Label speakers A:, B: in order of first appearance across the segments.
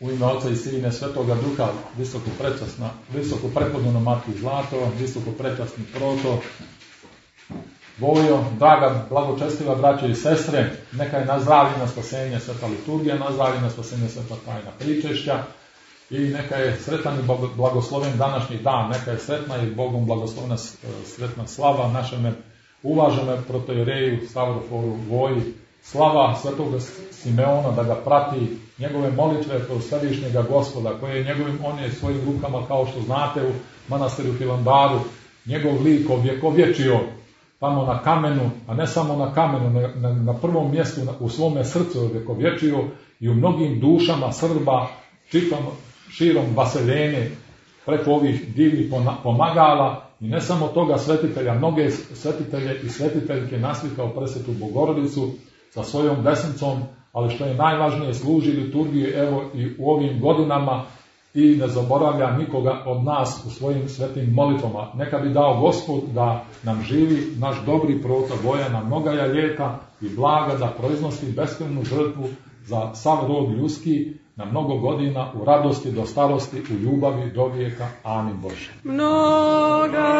A: u ime Oca i Sine Svetoga Duha, visoko prečasna, visoko prepodno Matku Zlato, visoko prečasni proto, Vojo, draga, blagočestiva braćo i sestre, neka je nazdravljena spasenje sveta liturgija, nazdravljena spasenje sveta tajna pričešća i neka je sretan i blagosloven današnji dan, neka je sretna i Bogom blagoslovna e, sretna slava našeme uvažene protojereju Stavroforu Voji, slava svetoga Simeona, da ga prati njegove molitve to središnjega gospoda, koje je njegovim, on je svojim rukama, kao što znate, u manastiru Hilandaru, njegov lik objekovječio tamo na kamenu, a ne samo na kamenu, na, na, na prvom mjestu na, u svome srcu objekovječio i u mnogim dušama Srba, čitom, širom vaseljene, preko ovih divnih pomagala i ne samo toga svetitelja, mnoge svetitelje i svetiteljke naslikao presetu Bogorodicu, sa svojom desnicom, ali što je najvažnije služi liturgiji evo i u ovim godinama i ne zaboravlja nikoga od nas u svojim svetim molitvama. Neka bi dao Gospod da nam živi naš dobri prota Bojana mnogaja ljeta i blaga da proiznosti beskrenu žrtvu za sav rod ljudski na mnogo godina u radosti do starosti u ljubavi do vijeka. Amin Bože. Mnoga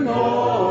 A: Lord.